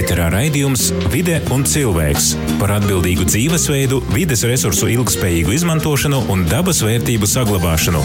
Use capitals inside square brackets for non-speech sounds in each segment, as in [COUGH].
Ēterā raidījums Vide un cilvēks par atbildīgu dzīvesveidu, vides resursu ilgspējīgu izmantošanu un dabas vērtību saglabāšanu.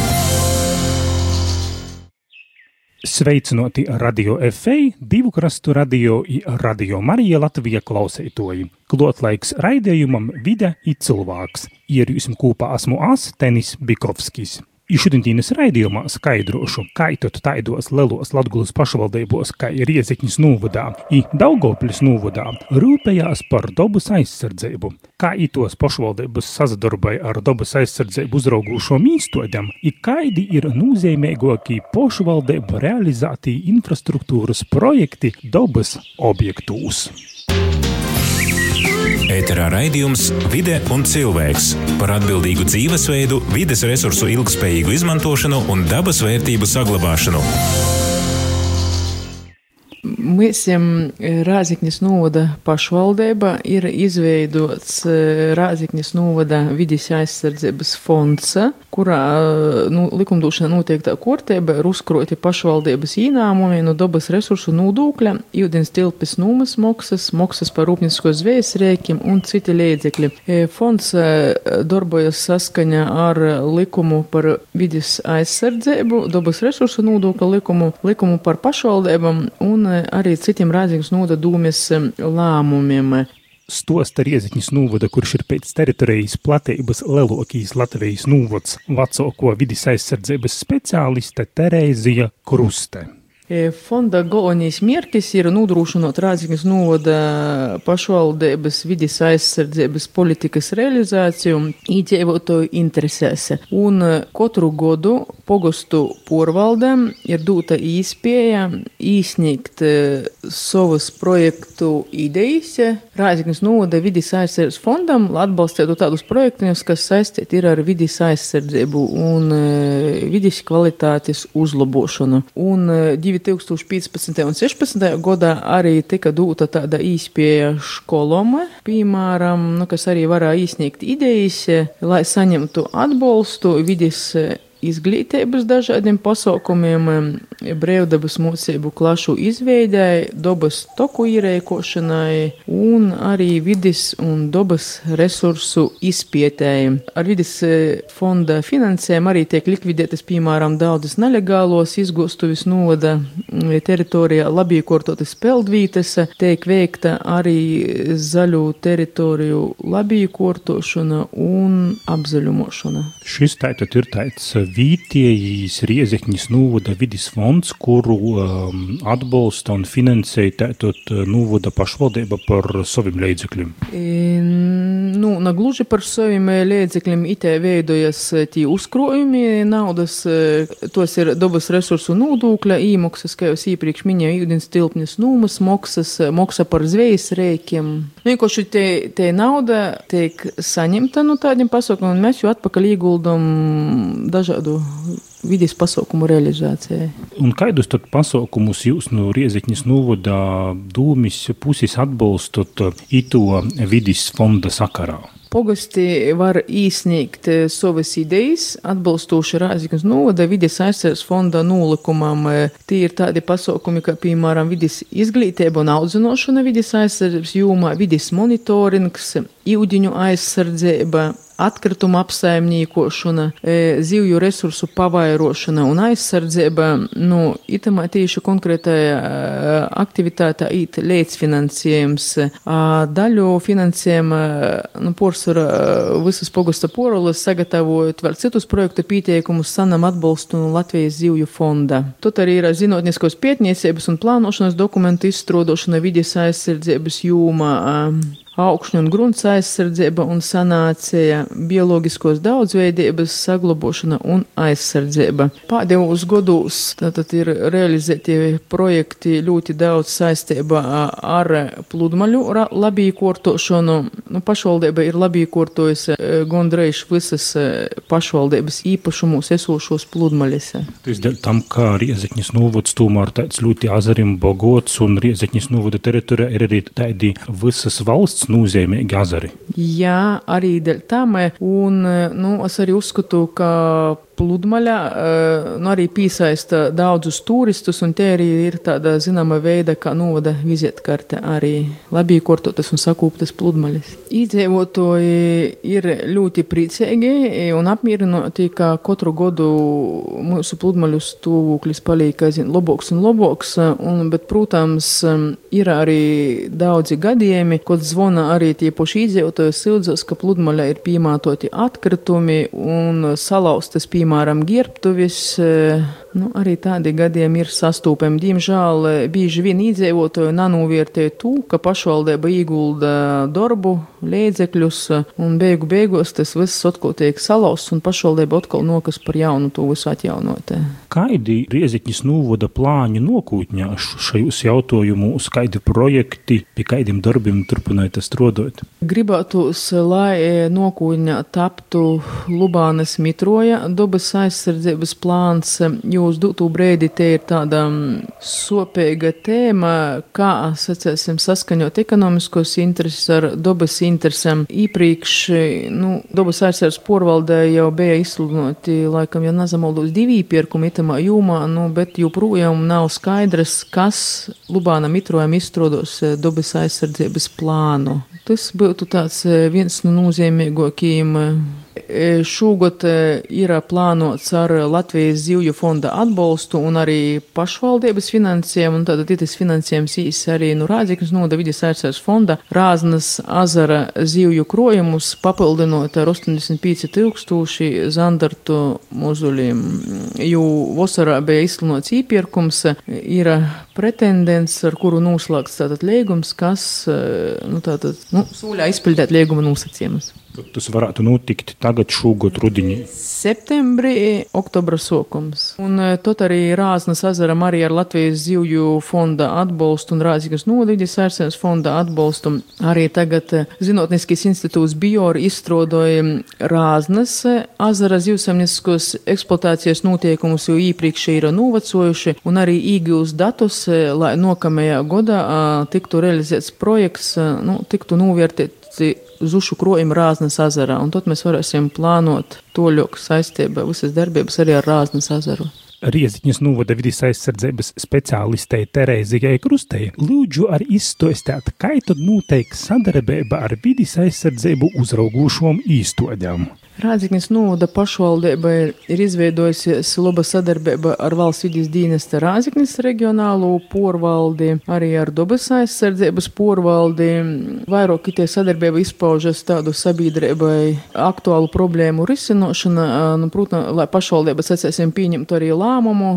Sveicināti radio FA, divu krastu radio, radio Marija Latvija klausētoji. Klotlaiks raidījumam Vide i cilvēks. Ierīsim kopā esmu As Tenis Bikovskis. Išudintīnas raidījumā skaidrošu, kā tad taidos lelos Latgulas pašvaldībos, kā ir Riezekņas nūvadā, i Daugopļas nūvadā, rūpējās par dobas aizsardzību, kā itos pašvaldības sazadarbai ar dobas aizsardzību uzraugūšom īstodam, i kaidi ir nūzīmīgākī pašvaldību realizētī infrastruktūras projekti dobas objektūs. Ēterā raidījums Vide un cilvēks par atbildīgu dzīvesveidu, vides resursu ilgspējīgu izmantošanu un dabas vērtību saglabāšanu. Mēs Rāzikņas novada pašvaldība ir izveidots Rāzikņas novada vidas aizsardzības fonds, kurā nu, likumdošana noteiktā kārtība ir uzkroti pašvaldības īnāmumi no dabas resursu nodokļa, ūdens tilpes nūmas maksas, maksas par rūpniecisko zvejas rēkiem un citi līdzekļi. Fonds darbojas saskaņā ar likumu par vidas aizsardzību, dabas resursu nodokļa likumu, likumu par pašvaldībām un arī citiem rādzīgus nodadūmies lēmumiem. Stosta Rieziņas nūvada, kurš ir pēc teritorijas platības lielākīs Latvijas nūvads, vecāko vidis aizsardzības speciāliste Terēzija Kruste. Fonda galvenais mērķis ir nodrošināt Rāzaknis novada pašvaldības vidas aizsardzības politikas realizāciju iedzīvotāju interesēs. Un katru gadu pogostu porvaldēm ir dota īspēja īsniegt savas projektu idejas Rāzaknis novada vidas aizsardzības fondam, atbalstītu tādus projektus, kas saistīti ir ar vidas aizsardzību un vidas kvalitātes uzlabošanu. Un 2015. un 2016. gadā arī tika dota tāda īspēja skolom, piemēram, nu, kas arī varēja izsniegt idejas, lai saņemtu atbalstu vidas izglītības dažādiem pasaukumiem, brīvdabas mūcību klašu izveidēji, dobas toku īrēkošanai un arī vidas un dobas resursu izpietēji. Ar vidas fonda finansēm arī tiek likvidētas, piemēram, daudzas nelegālos izgūstuvis novada teritorijā labīkortotas peldvītes, tiek veikta arī zaļu teritoriju labīkortošana un apzaļumošana. Šis tātad ir tāds vietējīs Riezekņas novada vidis fonds, kuru um, atbalsta un finansē tātad novada pašvaldība par saviem līdzekļiem. E, nu, nagluži par saviem līdzekļiem itē veidojas tī uzkrojumi naudas, tos ir dabas resursu nodokļa īmaksas, kā jau iepriekš minēju, ūdens tilpnes nūmas maksas, maksa par zvejas rēkiem. Vienkārši te, te nauda tiek saņemta no tādiem pasaukumiem, un mēs jau atpakaļ ieguldam dažādu vidas pasaukumu realizācijai. Un kādus tad pasaukumus jūs no Riezikņas novadā dūmis puses atbalstot ito vidas fonda sakarā? Pogosti var īsniegt savas idejas, atbalstoši Rāziknas novada vides aizsardzības fonda nolikumam. Tie ir tādi pasaukumi, kā piemēram vides izglītība un audzinošana vides aizsardzības jūmā, vides monitorings, ūdeņu aizsardzība, atkrituma apsaimniekošana, zivju resursu pavairošana un aizsardzība, nu, itamā tieši konkrētajā aktivitātā īt līdzfinansējums. Daļu finansējuma, nu, porcelāna visas pogusta porolas sagatavojot vēl citus projektu pieteikumus sanam atbalstu no Latvijas zivju fonda. Tot arī ir zinātniskos pietniecības un plānošanas dokumentu izstrādošana vides aizsardzības jūmā augšņu un grunts aizsardzība un sanācija, bioloģiskos daudzveidības saglabošana un aizsardzība. Pēdējos gados tātad ir realizēti projekti ļoti daudz saistībā ar pludmaļu labīkortošanu. Nu, pašvaldība ir labīkortojusi gondreiz visas pašvaldības īpašumus esošos pludmaļus. Tas dēļ tam, ka Riezekņas novads tomēr tāds ļoti azarim bogots un Riezekņas novada teritorijā ir arī tādi visas valsts nozīmīgi azari. Jā, arī dēļ tam. Un, nu, es arī uzskatu, ka pludmaļā nu, arī piesaista daudzus turistus, un te arī ir tāda zināma veida, kā novada vizītkarte arī labi kortotas un sakūptas pludmaļas. Iedzīvotāji ir ļoti priecīgi un apmierināti, ka katru gadu mūsu pludmaļu stūvoklis paliek aizvien labāks un labāks, un, bet, protams, ir arī daudzi gadījumi, kad zvana arī tie paši iedzīvotāji sildzas, ka pludmaļā ir piemātoti atkritumi un salauztas, piemēram, ģērbtuvis. Eh, nu, arī tādi gadiem ir sastūpami. Diemžēl eh, bieži vien iedzīvotāji nanovērtē to, ka pašvaldība iegulda darbu, līdzekļus, un beigu beigās tas viss atkal tiek salauzts, un pašvaldība atkal nokas par jaunu to visu atjaunot. Kādi Rieziņas nūvoda plāņi nokūtņā šajos jautājumos, kādi projekti, pie kādiem darbiem turpināt strādāt? Gribētos, lai eh, nokūtņā taptu Lubānas mitroja dabas aizsardzības plāns. Jūs dūtū brēdi te ir tāda mm, sopīga tēma, kā, sacēsim, saskaņot ekonomiskos intereses ar dabas interesēm. Īpriekš, nu, dabas aizsardzības porvaldē jau bija izsludinoti, laikam, ja nezamaldos divi iepirkumi itamā jūmā, nu, bet joprojām nav skaidrs, kas Lubāna mitrojam izstrādos eh, dabas aizsardzības plānu. Tas būtu tāds eh, viens no nozīmīgākajiem E, šogad e, ir plānots ar Latvijas zivju fonda atbalstu un arī pašvaldības finansējumu, tātad tas finansējums īs arī no Rādziknas noda vidas aizsardzes fonda Rāznas azara zivju krojumus, papildinot ar 85 tūkstoši zandartu muzuļiem, jo vasarā bija izsludināts īpirkums, ir pretendents, ar kuru noslēgts tātad liegums, kas, e, nu tātad, nu, sūļā izpildēt lieguma nosacījumus. Tas varētu notikt tagad, šogad rudenī. Septembrī, oktobra sākums. Un e, tot arī Rāznas ezeram arī ar Latvijas zivju fonda atbalstu un Rāzīgas nodīģis ērsienas fonda atbalstu. Arī tagad e, Zinātniskais institūts Biori izstrādoja Rāznas ezera zivsaimnieciskos eksploatācijas notiekumus, jo īpriekš ir novecojuši un arī īgūs datus, lai nokamajā godā tiktu realizēts projekts, nu, tiktu novērtēti zušu krojumu Rāznas ezerā, un tad mēs varēsim plānot toļoku saistībā visas darbības arī ar Rāznas ezeru. Rieziņas novada vidas aizsardzības speciālistei Terēzijai Krustei lūdzu ar izstostēt, kā tad noteikti sadarbība ar vidas aizsardzību uzraugošām īstodām. Rādziknis novada pašvaldība ir, ir izveidojusies laba sadarbība ar valsts vidas dienesta Rādziknis reģionālo porvaldi, arī ar dabas aizsardzības porvaldi. Vairāk tie sadarbība izpaužas tādu sabiedrībai aktuālu problēmu risinošana, nu, protams, lai pašvaldības atcēsim pieņemtu arī lēmumu,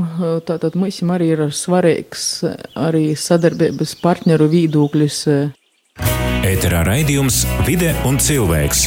tātad mums arī ir svarīgs arī sadarbības partneru vīdūkļus. Ēterā raidījums Vide un cilvēks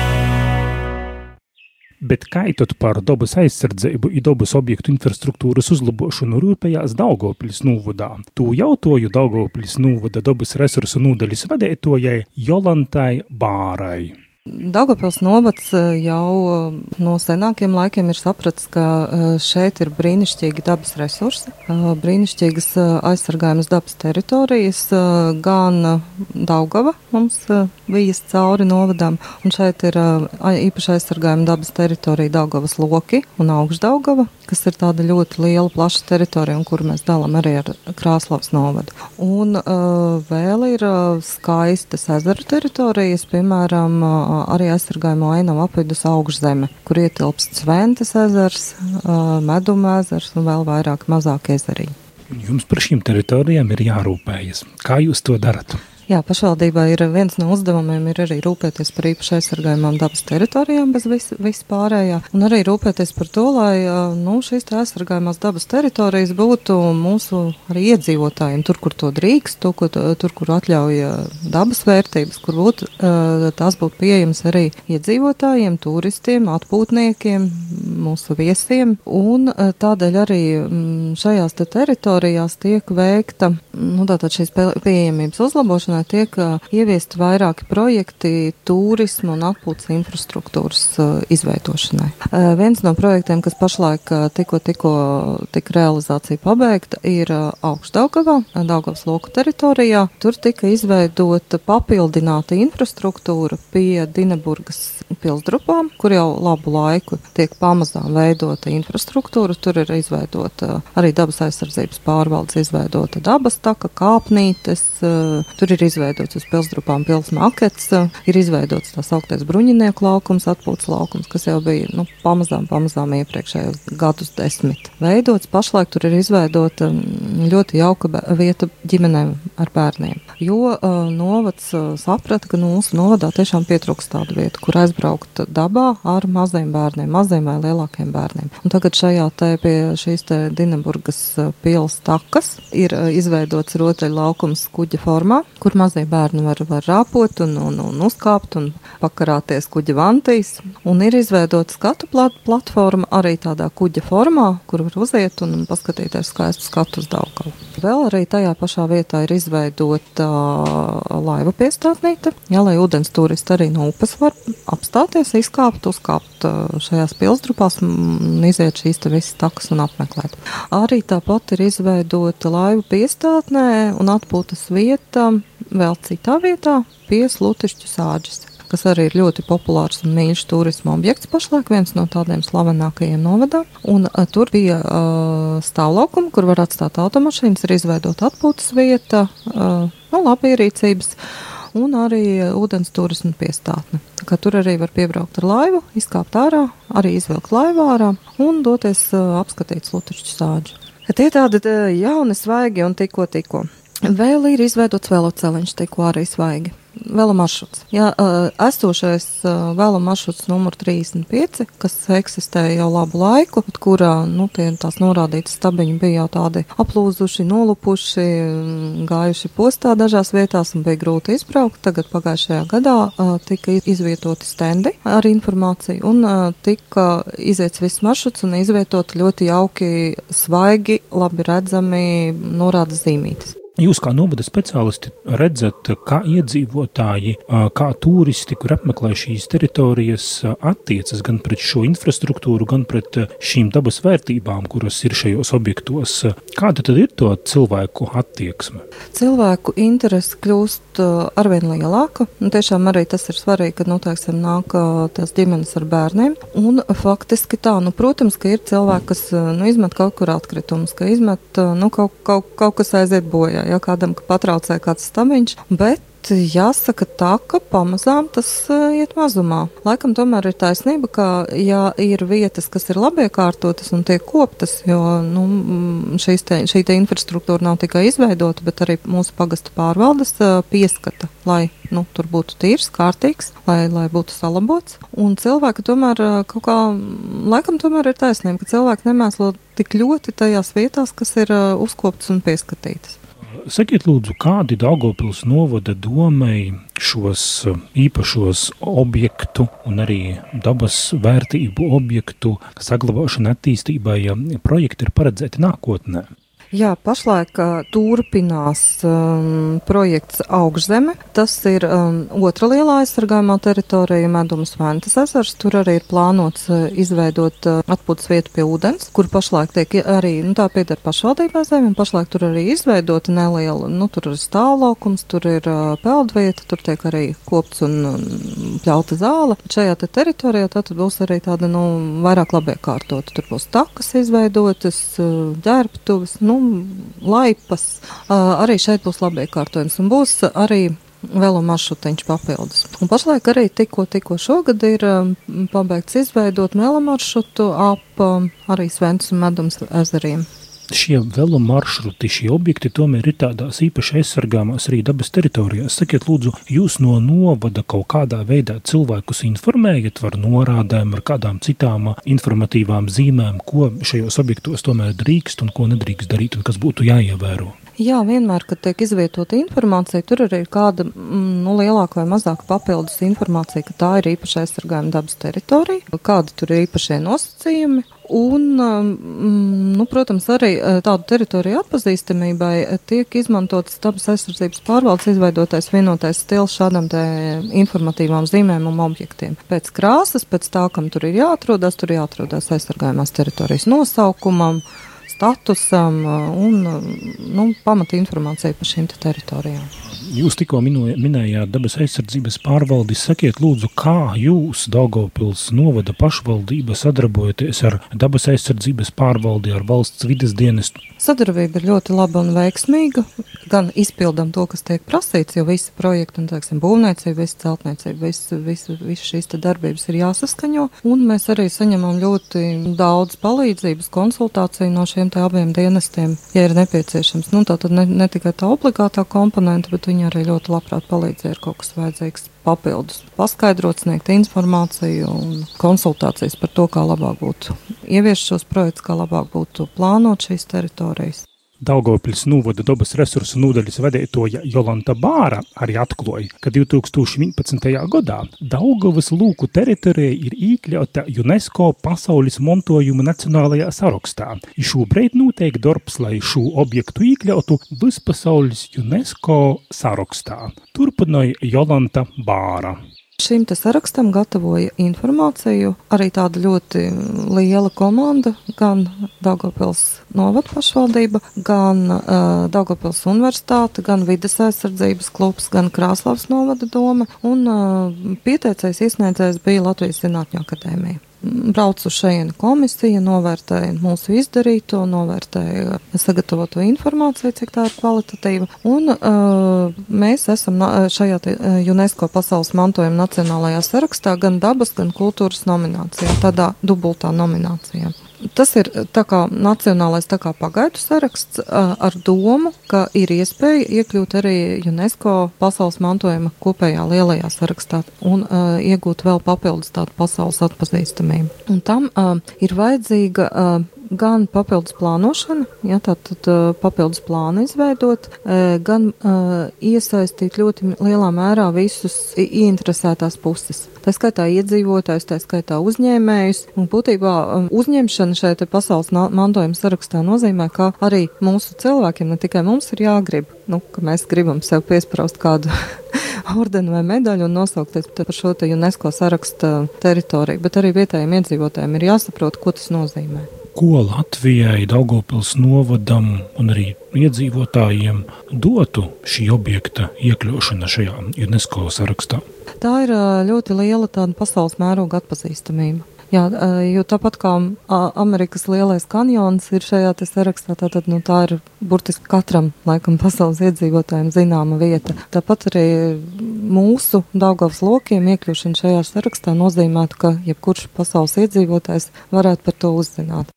bet kaitot par dabas aizsardzību un dabas objektu infrastruktūras uzlabošanu rūpējās Daugopils nūvadā. Tū jautāju Daugopils nūvada dabas resursu nūdaļas vadētojai Jolantai Bārai. Daugopils novads eh, jau eh, no senākiem laikiem ir sapratis, ka eh, šeit ir brīnišķīgi dabas resursi, brīnišķīgas aizsargājamas dabas teritorijas, gan Daugava mums vijas cauri novadām, un šeit ir īpaši aizsargājama dabas teritorija Daugavas loki un augšdaugava, kas ir tāda ļoti liela, plaša teritorija, un kuru mēs dalām arī ar Krāslavas novadu. Un vēl ir skaistas ezeru teritorijas, piemēram, arī aizsargājamo ainavu apvidus augšzeme, kur ietilpst Sventas ezers, Meduma ezers un vēl vairāk mazāk ezeriņi. Jums par šīm teritorijām ir jārūpējas. Kā jūs to darat? Jā, pašvaldībā ir viens no uzdevumiem ir arī rūpēties par īpaši aizsargājumām dabas teritorijām bez vis, vispārējā, un arī rūpēties par to, lai nu, šīs aizsargājumās dabas teritorijas būtu mūsu arī iedzīvotājiem, tur, kur to drīkst, tur, kur, tur, kur atļauj dabas vērtības, kur būtu, tās būtu pieejamas arī iedzīvotājiem, turistiem, atpūtniekiem, mūsu viesiem, un tādēļ arī šajās te teritorijās tiek veikta, nu, tātad šīs pieejamības uzlabošanai tiek ieviesti vairāki projekti turismu un atpūtas infrastruktūras izveidošanai. Viens no projektiem, kas pašlaik tikko, tikko tika realizācija pabeigta, ir Augstdaugavā, Daugavas loku teritorijā. Tur tika izveidota papildināta infrastruktūra pie Dineburgas pilsdrupām, kur jau labu laiku tiek pamazām veidota infrastruktūra. Tur ir izveidota arī dabas aizsardzības pārvaldes, izveidota dabas taka, kāpnītes, tur ir izveidots uz pilsdrupām pils makets, ir izveidots tās augtais bruņinieku laukums, atpūtas laukums, kas jau bija, nu, pamazām, pamazām iepriekšējos gadus desmit veidots. Pašlaik tur ir izveidota ļoti jauka vieta ģimenēm ar bērniem, jo uh, novads uh, saprata, ka mūsu novadā tiešām pietrūkst tādu vietu, kur aizbraukt dabā ar maziem bērniem, maziem vai lielākiem bērniem. Un tagad šajā te pie šīs te Dineburgas pils takas ir izveidots rotaļu laukums kuģa formā, kur mazie bērni var, var rāpot un, un, un uzkāpt un pakarāties kuģa vantīs. Un ir izveidota skatu plat platforma arī tādā kuģa formā, kur var uziet un paskatīties skaistu skatu uz Daugavu. Vēl arī tajā pašā vietā ir izveidota uh, laiva piestātnīte, ja, lai ūdens turisti arī no upes var apstāties, izkāpt, uzkāpt uh, šajās pilsdrupās un iziet šīs te visas takas un apmeklēt. Arī tāpat ir izveidota laiva piestātnē un atpūtas vieta vēl citā vietā pie Slutišķu sāģes kas arī ir ļoti populārs un mīļš turisma objekts pašlaik, viens no tādiem slavenākajiem novadā. Un uh, tur bija uh, stāvlaukumi, kur var atstāt automašīnas, ir izveidota atpūtas vieta, uh, nu, labi ierīcības. Un arī ūdens turismu piestātne. Tur arī var piebraukt ar laivu, izkāpt ārā, arī izvilkt laivu ārā un doties apskatīt slutišķu sāģi. Tie tādi jauni, svaigi un tikko, tikko. Vēl ir izveidots veloceliņš, tikko arī svaigi. Vēla maršruts. Jā, esošais vēla maršruts numur 35, kas eksistēja jau labu laiku, kurā, nu, tie tās norādītas stabiņi bija jau tādi aplūzuši, nolupuši, gājuši postā dažās vietās un bija grūti izbraukt. Tagad pagājušajā gadā tika izvietoti stendi ar informāciju un tika iziets viss maršruts un izvietot ļoti jauki, svaigi, labi redzami norādes zīmītes. Jūs kā novada speciālisti redzat, kā iedzīvotāji, kā turisti, kur apmeklē šīs teritorijas, attiecas gan pret šo infrastruktūru, gan pret šīm dabas vērtībām, kuras ir šajos objektos. Kāda tad ir to cilvēku attieksme? Cilvēku interese kļūst arvien lielāka, tiešām arī tas ir svarīgi, kad, nu, teiksim, nāk tās ģimenes ar bērniem, un faktiski tā, nu, protams, ka ir cilvēki, kas, nu, izmet kaut kur atkritumus, ka izmet, nu, kaut, kaut, kaut kas aiziet bojā ja kādam patraucē kāds stamiņš, bet jāsaka tā, ka pamazām tas uh, iet mazumā. Laikam tomēr ir taisnība, ka ja ir vietas, kas ir labi iekārtotas un tiek koptas, jo nu, te, šī te infrastruktūra nav tikai izveidota, bet arī mūsu pagasta pārvaldes uh, pieskata, lai nu, tur būtu tīrs, kārtīgs, lai, lai būtu salabots. Un cilvēki tomēr uh, kaut kā, laikam tomēr ir taisnība, ka cilvēki nemēslo tik ļoti tajās vietās, kas ir uzkoptas un pieskatītas. Sakiet, lūdzu, kādi Daugopils novada domai šos uh, īpašos objektu un arī dabas vērtību objektu saglabāšana attīstībai projekti ir paredzēti nākotnē? Jā, pašlaik uh, turpinās um, projekts Augšzeme. Tas ir um, otra lielā aizsargājumā teritorija Medums Ventas ezers. Tur arī ir plānots uh, izveidot uh, atpūtas vietu pie ūdens, kur pašlaik tiek arī, nu tā pieder pašvaldībā zemēm, pašlaik tur arī izveidota neliela, nu tur ir stāvlaukums, tur ir uh, peldvieta, tur tiek arī kopts un um, pļauta zāle. Šajā te teritorijā tad būs arī tāda, nu, vairāk labiekārtota. Tur būs takas izveidotas, uh, ģērbtuves, nu, laipas. Arī šeit būs labi iekārtojums un būs arī velo maršrutiņš papildus. Un pašlaik arī tikko, tikko šogad ir pabeigts izveidot velo maršrutu ap arī Sventas un Medums ezeriem. Šie velo maršruti, šie objekti tomēr ir tādās īpaši aizsargāmās arī dabas teritorijās. Sakiet, lūdzu, jūs no novada kaut kādā veidā cilvēkus informējat par norādēm, ar kādām citām informatīvām zīmēm, ko šajos objektos tomēr drīkst un ko nedrīkst darīt un kas būtu jāievēro? Jā, vienmēr, kad tiek izvietota informācija, tur arī ir kāda mm, nu, lielāka vai mazāka papildus informācija, ka tā ir īpaši aizsargājuma dabas teritorija, kādi tur ir īpašie nosacījumi. Un, mm, nu, protams, arī eh, tādu teritoriju atpazīstamībai tiek izmantotas dabas aizsardzības pārvaldes izveidotais vienotais stils šādam te informatīvām zīmēm un objektiem. Pēc krāsas, pēc tā, kam tur ir jāatrodas, tur jāatrodas aizsargājumās teritorijas nosaukumam statusam un nu, pamata informācijai par šīm te teritorijām. Jūs tikko minējāt dabas aizsardzības pārvaldi. Sakiet, lūdzu, kā jūs, Daugopils novada pašvaldība, sadarbojaties ar dabas aizsardzības pārvaldi, ar valsts vides dienestu? Sadarbība ir ļoti laba un veiksmīga. Gan izpildam to, kas tiek prasīts, jo visi projekti, un, teiksim, būvniecība, visi celtniecība, visi, visi, visi šīs darbības ir jāsaskaņo, un mēs arī saņemam ļoti daudz palīdzības, konsultāciju no šiem abiem dienestiem, ja ir nepieciešams. Nu, tā tad ne, ne tikai tā obligātā komponenta, bet viņi Viņi arī ļoti labprāt palīdzēja ar kaut kas vajadzīgs papildus, paskaidrot, sniegt informāciju un konsultācijas par to, kā labāk būtu ieviest šos projektus, kā labāk būtu plānot šīs teritorijas. Daugopils novada dabas resursu nodaļas vadītoja Jolanta Bāra arī atklāja, ka 2011. gadā Daugavas lūku teritorija ir iekļauta UNESCO pasaules mantojuma nacionālajā sarakstā. Šobrīd notiek darbs, lai šo objektu iekļautu vispasaules UNESCO sarakstā. Turpināja Jolanta Bāra. Šim sarakstam gatavoja informāciju. Arī tāda ļoti liela komanda, gan Daugopils novada pašvaldība, gan uh, Daugopils universitāte, gan vides aizsardzības klubs, gan Krāslavas novada doma, un uh, pieteicējs iesniedzējs bija Latvijas Zinātņu akadēmija brauc uz šejienu komisija, novērtēja mūsu izdarīto, novērtēja sagatavoto informāciju, cik tā ir kvalitatīva. Un uh, mēs esam šajā te, UNESCO pasaules mantojuma nacionālajā sarakstā gan dabas, gan kultūras nominācijā, tādā dubultā nominācijā. Tas ir tā kā nacionālais tā kā pagaidu saraksts ar domu, ka ir iespēja iekļūt arī UNESCO pasaules mantojuma kopējā lielajā sarakstā un uh, iegūt vēl papildus tādu pasaules atpazīstamību. Un tam uh, ir vajadzīga uh, gan papildus plānošana, ja, tātad papildus plānu izveidot, gan iesaistīt ļoti lielā mērā visus ieinteresētās puses. Tā skaitā iedzīvotājs, tā skaitā uzņēmējus, un būtībā uzņemšana šeit pasaules mantojuma sarakstā nozīmē, ka arī mūsu cilvēkiem, ne tikai mums ir jāgrib, nu, ka mēs gribam sev piespraust kādu [LAUGHS] ordeni vai medaļu un nosaukties par šo UNESCO saraksta teritoriju, bet arī vietējiem iedzīvotājiem ir jāsaprot, ko tas nozīmē ko Latvijai, Daugopils novadam un arī iedzīvotājiem dotu šī objekta iekļaušana šajā UNESCO sarakstā? Tā ir ļoti liela tāda pasaules mēroga atpazīstamība. Jā, jo tāpat kā Amerikas lielais kanjons ir šajā sarakstā, tātad nu, tā ir burtiski katram, laikam, pasaules iedzīvotājiem zināma vieta. Tāpat arī mūsu Daugavas lokiem iekļūšana šajā sarakstā nozīmētu, ka jebkurš pasaules iedzīvotājs varētu par to uzzināt.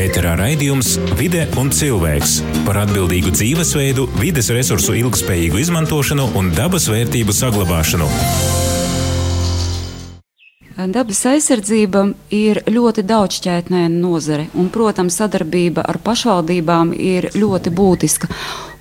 Ēterā raidījums Vide un cilvēks par atbildīgu dzīvesveidu, vides resursu ilgspējīgu izmantošanu un dabas vērtību saglabāšanu. Dabas aizsardzība ir ļoti daudzšķaitnēna nozare, un, protams, sadarbība ar pašvaldībām ir ļoti būtiska.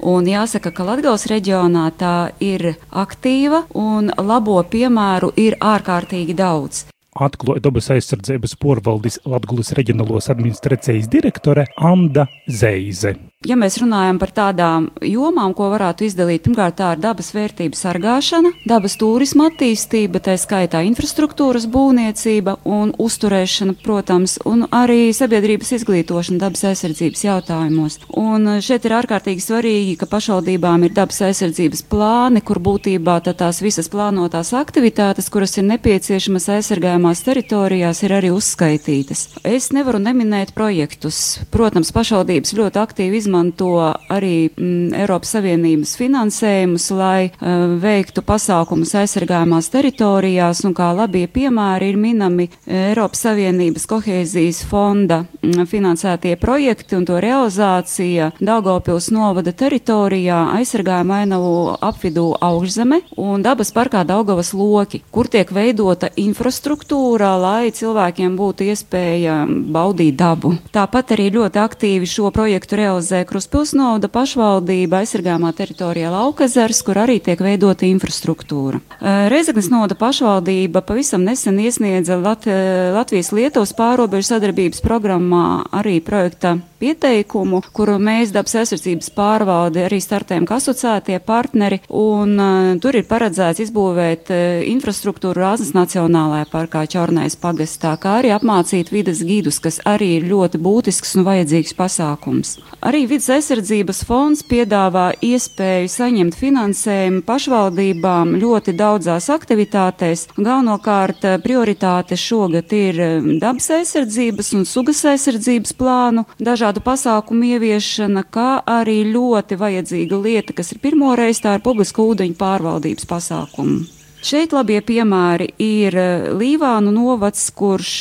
Un jāsaka, ka Latvijas reģionā tā ir aktīva un labo piemēru ir ārkārtīgi daudz atklāja dabas aizsardzības porvaldis Latgulas reģionālos administrācijas direktore Anda Zeize. Ja mēs runājam par tādām jomām, ko varētu izdalīt, pirmkārt, tā ir dabas vērtību sargāšana, dabas turisma attīstība, tā skaitā infrastruktūras būvniecība un uzturēšana, protams, un arī sabiedrības izglītošana dabas aizsardzības jautājumos. Un šeit ir ārkārtīgi svarīgi, ka pašvaldībām ir dabas aizsardzības plāni, kur būtībā tās visas plānotās aktivitātes, kuras ir nepieciešamas aizsargājumās teritorijās, ir arī uzskaitītas. Es nevaru neminēt projektus. Protams, pašvaldības ļoti aktīvi izmanto izmanto arī mm, Eiropas Savienības finansējumus, lai uh, veiktu pasākumus aizsargājumās teritorijās, un kā labie piemēri ir minami Eiropas Savienības kohēzijas fonda mm, finansētie projekti un to realizācija Daugavpils novada teritorijā aizsargājuma ainavu apvidū augšzeme un dabas parkā Daugavas loki, kur tiek veidota infrastruktūra, lai cilvēkiem būtu iespēja baudīt dabu. Tāpat arī ļoti aktīvi šo projektu realizē Kruspils novada pašvaldība aizsargāmā teritorijā Laukazars, kur arī tiek veidota infrastruktūra. Reizeknas novada pašvaldība pavisam nesen iesniedza Lat Latvijas-Lietuvas pārobežu sadarbības programmā arī projekta pieteikumu, kuru mēs dabas aizsardzības pārvalde arī startējam kā asociētie partneri, un uh, tur ir paredzēts izbūvēt uh, infrastruktūru Rāznas Nacionālajā parkā Čornais pagastā, kā arī apmācīt vidas gidus, kas arī ir ļoti būtisks un vajadzīgs pasākums. Arī vidas aizsardzības fonds piedāvā iespēju saņemt finansējumu pašvaldībām ļoti daudzās aktivitātēs. Galvenokārt prioritāte šogad ir dabas aizsardzības un sugas aizsardzības plānu dažādu dažādu pasākumu ieviešana, kā arī ļoti vajadzīga lieta, kas ir pirmoreiz, tā ir publiska ūdeņu pārvaldības pasākuma. Šeit labie piemēri ir eh, Līvānu novads, kurš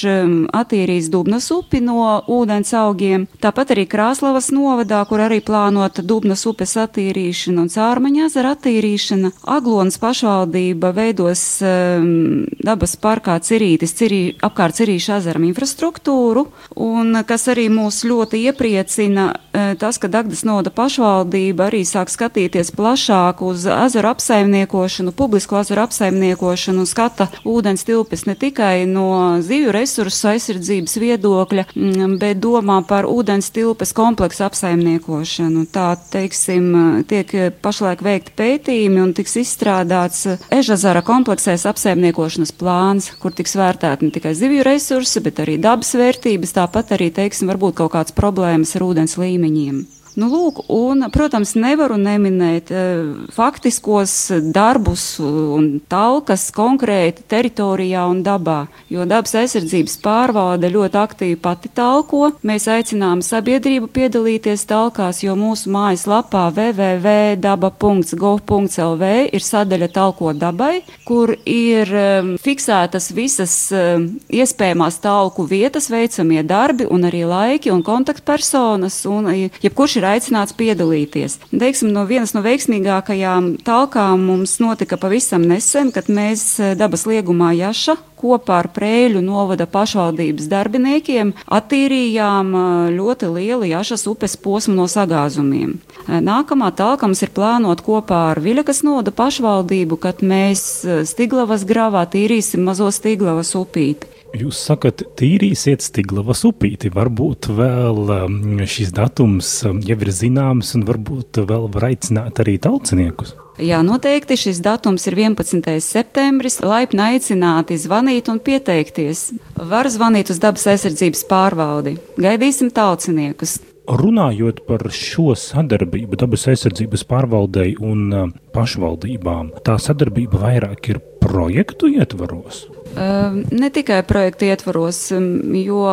attīrīs Dubnas upi no ūdens augiem, tāpat arī Krāslavas novadā, kur arī plānota Dubnas upes attīrīšana un cārmaņa ezera attīrīšana. Aglonas pašvaldība veidos um, dabas parkā Cirītis, cirī, apkārt Cirīša ezeram infrastruktūru, un kas arī mūs ļoti iepriecina, eh, tas, ka Dagdas noda pašvaldība arī sāk skatīties plašāk uz ezeru apsaimniekošanu, publisko ezeru apsaimniekošanu apsaimniekošanu un skata ūdens tilpes ne tikai no zivju resursu aizsardzības viedokļa, mm, bet domā par ūdens tilpes kompleksu apsaimniekošanu. Tā, teiksim, tiek pašlaik veikti pētījumi un tiks izstrādāts Ežazara kompleksēs apsaimniekošanas plāns, kur tiks vērtēti ne tikai zivju resursi, bet arī dabas vērtības, tāpat arī, teiksim, varbūt kaut kādas problēmas ar ūdens līmeņiem. Nu, lūk, un, protams, nevaru neminēt uh, faktiskos darbus un talkas konkrēti teritorijā un dabā, jo dabas aizsardzības pārvalde ļoti aktīvi pati talko. Mēs aicinām sabiedrību piedalīties talkās, jo mūsu mājaslapā www.daba.gov.lv ir sadaļa talko dabai, kur ir um, fiksētas visas um, iespējamās talku vietas, veicamie darbi un arī laiki un kontaktpersonas, un jebkurš ir aicināts piedalīties. Teiksim, no vienas no veiksmīgākajām talkām mums notika pavisam nesen, kad mēs eh, dabas liegumā Jaša kopā ar Prēļu novada pašvaldības darbiniekiem attīrījām eh, ļoti lielu Jašas upes posmu no sagāzumiem. Eh, nākamā talka mums ir plānot kopā ar Viļakas noda pašvaldību, kad mēs Stiglavas gravā tīrīsim mazo Stiglavas upīti. Jūs sakat, tīrīsiet Stiglavas upīti. Varbūt vēl um, šis datums um, jau ir zināms, un varbūt vēl var aicināt arī tauciniekus. Jā, noteikti šis datums ir 11. septembris. Laipni aicināti zvanīt un pieteikties. Var zvanīt uz dabas aizsardzības pārvaldi. Gaidīsim tauciniekus. Runājot par šo sadarbību dabas aizsardzības pārvaldei un uh, pašvaldībām, tā sadarbība vairāk ir projektu ietvaros. Ehm, ne tikai projekta ietvaros, ehm, jo,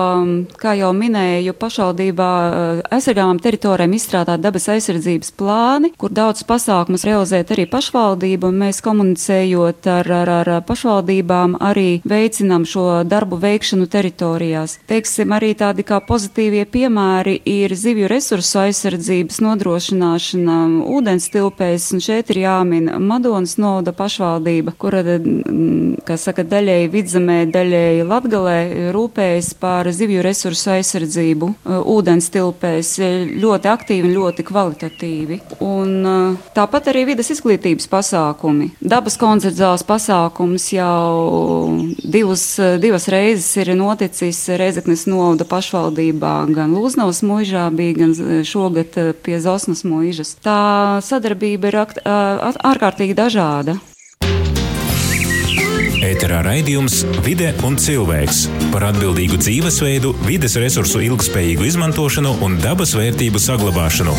kā jau minēju, pašvaldībā eh, aizsargāmām teritorijām izstrādāt dabas aizsardzības plāni, kur daudz pasākumus realizēt arī pašvaldība, un mēs komunicējot ar, ar, ar pašvaldībām arī veicinām šo darbu veikšanu teritorijās. Teiksim, arī tādi kā pozitīvie piemēri ir zivju resursu aizsardzības nodrošināšana ūdens tilpēs, un šeit ir jāmin Madonas noda pašvaldība, kura, kā saka, daļēji vidzemē, daļēji latgalē rūpējas par zivju resursu aizsardzību uh, ūdens tilpēs ļoti aktīvi un ļoti kvalitatīvi. Un tāpat arī vidas izglītības pasākumi. Dabas koncertzāles pasākums jau divas, divas reizes ir noticis Reizeknes novada pašvaldībā, gan Lūznavas muižā bija, gan šogad pie Zosmas muižas. Tā sadarbība ir ārkārtīgi dažāda. Ēterā raidījums Vide un cilvēks par atbildīgu dzīvesveidu, vides resursu ilgspējīgu izmantošanu un dabas vērtību saglabāšanu.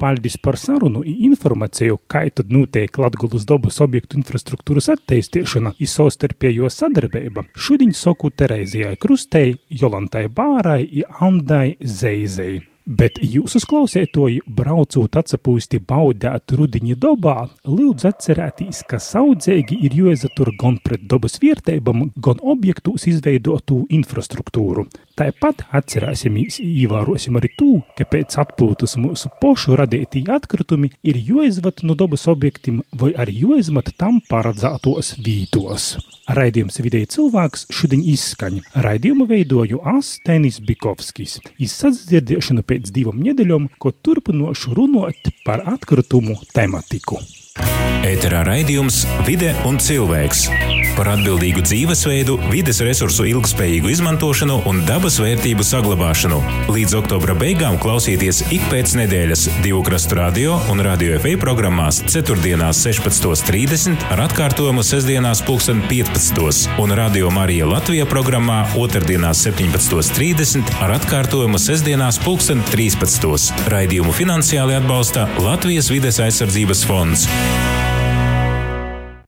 Paldies par sarunu un informāciju, kā tad notiek Latgulas dabas objektu infrastruktūras attīstīšana un savstarpējo sadarbība. Šodien saku Terēzijai Krustei, Jolantai Bārai un Andai Zeizei. Bet jūs uzklausītoji, braucot atsapūsti baudēt rudiņa dobā, lūdzu atcerēties, ka saudzēgi ir jāizatur gan pret dabas vērtībām, gan objektus izveidotu infrastruktūru. Tāpat atcerēsimies, ievērosim arī to, ka pēc atpūtas mūsu pošu radītī atkritumi ir jāizvat no dabas objektiem vai arī jāizmet tam paredzētos vītos. Raidījums vidēji cilvēks šodien izskaņa. Raidījumu veidoju Astenis Bikovskis. Izsadzirdēšanu pēc divām nedēļām, ko turpinošu runāt par atkritumu tematiku. Ēterā raidījums Vide un cilvēks par atbildīgu dzīvesveidu, vides resursu ilgspējīgu izmantošanu un dabas vērtību saglabāšanu. Līdz oktobra beigām klausieties ik pēc nedēļas divu krastu radio un radio FA programmās 4. 16.30 ar atkārtojumu sestdienās 15. un radio Marija Latvija programmā 2. 17.30 ar atkārtojumu sestdienās 13. Raidījumu finansiāli atbalsta Latvijas vides aizsardzības fonds.